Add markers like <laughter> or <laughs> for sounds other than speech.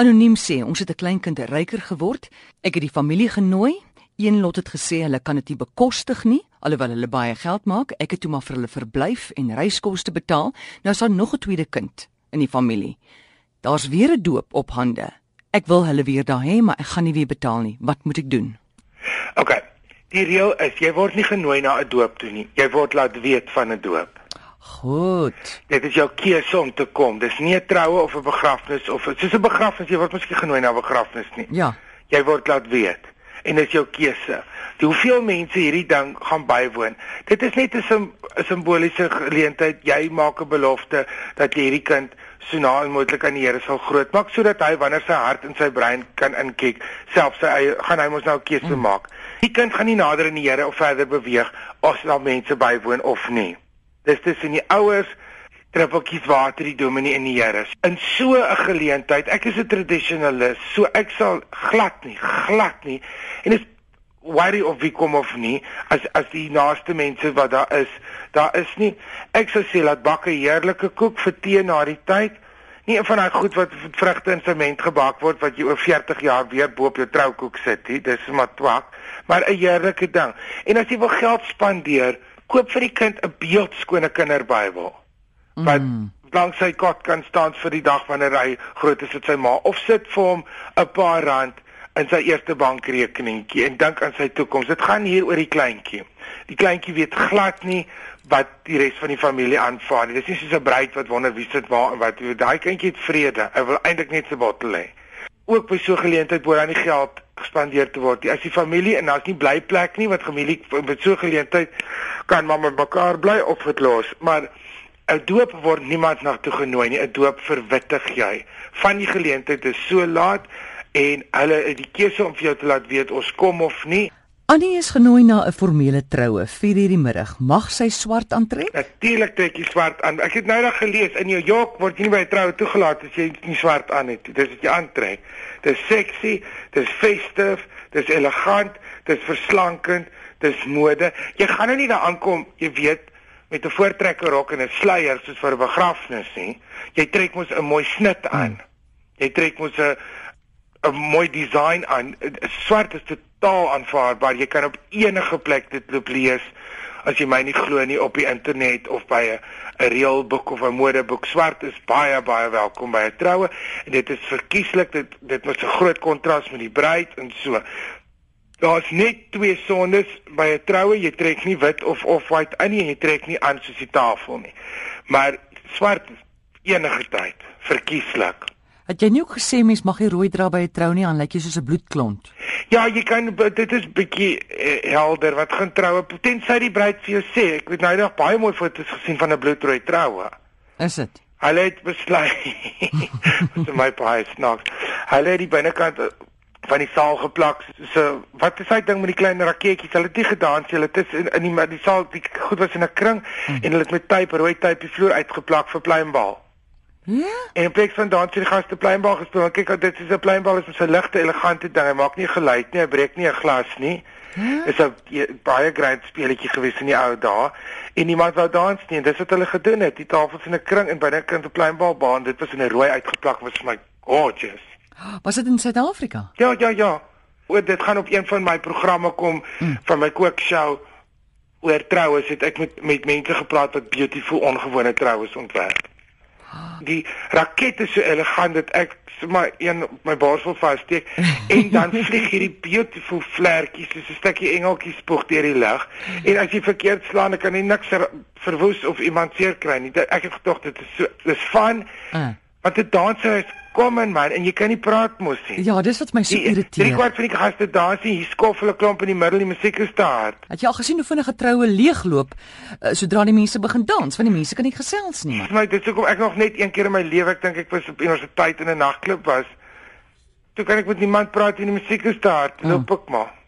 Anoniem sê ons het 'n kleinkind ryker geword. Ek het die familie genooi. Een lot het gesê hulle kan dit nie bekostig nie, alhoewel hulle baie geld maak. Ek het toe maar vir hulle verblyf en reiskoste betaal. Nou is daar nog 'n tweede kind in die familie. Daar's weer 'n doop op hande. Ek wil hulle weer daar hê, maar ek gaan nie weer betaal nie. Wat moet ek doen? OK. Die reël is jy word nie genooi na 'n doop toe nie. Jy word laat weet van 'n doop. Goed. Dit is jou keuse om te kom. Dis nie 'n troue of 'n begrafnis of soos 'n begrafnis jy word miskien genooi na 'n begrafnis nie. Ja. Jy word laat weet en dit is jou keuse. Die hoeveel mense hierdie ding gaan bywoon. Dit is net 'n sim simboliese geleentheid. Jy maak 'n belofte dat jy hierdie kind so na moontlik aan die Here sal grootmaak sodat hy wanneer sy hart en sy brein kan inkyk, self sy eie gaan hy mos nou 'n keuse mm. maak. Die kind gaan nie nader aan die Here of verder beweeg as daar mense bywoon of nie. Dis tussen die ouers druppeltjies water die dominee en die Here. In so 'n geleentheid, ek is 'n tradisionalis, so ek sal glad nie, glad nie. En is worry of wie kom of nie as as die naaste mense wat daar is, daar is nie. Ek sou sê laat bak 'n heerlike koek vir tee na die tyd. Nie een van daai goed wat vrugte in sement gebak word wat jy oor 40 jaar weer bo op jou troukoek sit nie. Dis maar twak, maar 'n heerlike ding. En as jy wil geld spandeer, koop vir die kind 'n beeldskone kinderbybel. Wat mm. langs sy kot kan staan vir die dag wanneer hy groot is met sy ma of sit vir hom 'n paar rand in sy eerste bankrekeningkie en dink aan sy toekoms. Dit gaan hier oor die kleintjie. Die kleintjie weet glad nie wat die res van die familie aanvaar nie. Dis nie soos 'n bruid wat wonder wie sit waar en wat. Daai kindjie het vrede. Hy wil eintlik net sy bottel hê. Ook by so 'n geleentheid word dan nie geld gespandeer te word. As die familie en daar's nie blyplek nie wat familie met so geleentheid kan maar met mekaar bly of dit los. Maar 'n doop word niemand na toe genooi nie. 'n Doop verwittig jy. Van die geleentheid is so laat en hulle het die keuse om vir jou te laat weet ons kom of nie. Annie is genooi na 'n formele troue, 4:00 die middag. Mag sy swart aantrek? Natuurlik trek jy swart aan. Ek het nou net gelees in New York word jy nie by 'n troue toegelaat as jy nie swart aan het nie. Dis wat jy aantrek. Dis sexy, dis festive, dis elegant, dis verslankend, dis mode. Jy gaan nou nie daar aankom, jy weet, met 'n voortrekker rok en 'n sluier soos vir 'n begrafnis nie. Jy trek mos 'n mooi snit aan. Jy trek mos 'n 'n mooi design aan. Swart is totaal aanvaarbaar. Jy kan op enige plek dit loop lees as jy my nie glo nie op die internet of by 'n 'n reëlboek of 'n modeboek. Swart is baie baie welkom by 'n troue en dit is verkieslik. Dit dit moet 'n groot kontras met die bruid en so. Daar's net twee sondes by 'n troue. Jy trek nie wit of of white aan nie, jy trek nie aan soos die tafel nie. Maar swart enige tyd, verkieslik. Het jy nie ook gesê mens mag nie rooi dra by 'n trou nie, aan lyk jy soos 'n bloedklont? Ja, jy kan dit is bietjie eh, helder wat gaan troue. Tensy die bruid vir jou sê, ek het nou nog baie mooi foto's gesien van 'n bloedrooi troue. Is dit? Hulle het besluit. <laughs> Dis my baie snaaks. Hulle het die binnekant van die saal geplak. So wat is hy ding met die klein raketjies? Hulle het nie gedans nie. Hulle het in in die die saal die goed was in 'n kring hmm. en hulle het met tape, rooi tape die vloer uitgeplak vir pleinbal. Ja. En in plek van dans het die gaste pleinbal gespeel. Kyk, dit is 'n pleinbal is 'n ligte, elegante ding. Hy maak nie geluid nie, hy breek nie 'n glas nie. Ja. Dis 'n baie groot speletjie gewees in die ou dae. En niemand wou dans nie. En dis wat hulle gedoen het. Die tafels in 'n kring en binnekant 'n pleinbalbaan. Dit was in 'n rooi uitgeplak was vir my gorgeous. Was dit in Suid-Afrika? Ja, ja, ja. O, dit gaan op een van my programme kom hmm. van my kookshow oor troues. Het ek met met mense gepraat wat beautiful ongewone troues ontwerp. Die raket is so elegant dat ek sommer een op my borsel vassteek en dan <laughs> vlieg hierdie beautiful vlekkies soos 'n stukkie engeltjie spoeg deur die lug. En as jy verkeerd slaan, dan kan jy niks verwoes of iemand seer kry nie. Ek het gedog dit is so dis fun. Uh. Want 'n danser is kom in man en jy kan nie praat mos nie. Ja, dis wat my so irriteer. Drie kwart van die gaste dans nie, hier skof hulle klomp in die middel die musiek is te hard. Het jy al gesien hoe vinnig 'n troue leegloop uh, sodra die mense begin dans? Want die mense kan nie gesels nie. Man. Dit is hoekom ek nog net een keer in my lewe, ek dink ek was op universiteit in 'n nagklub was. Toe kan ek met niemand praat en die musiek is te hard. Loop mm. ek maar.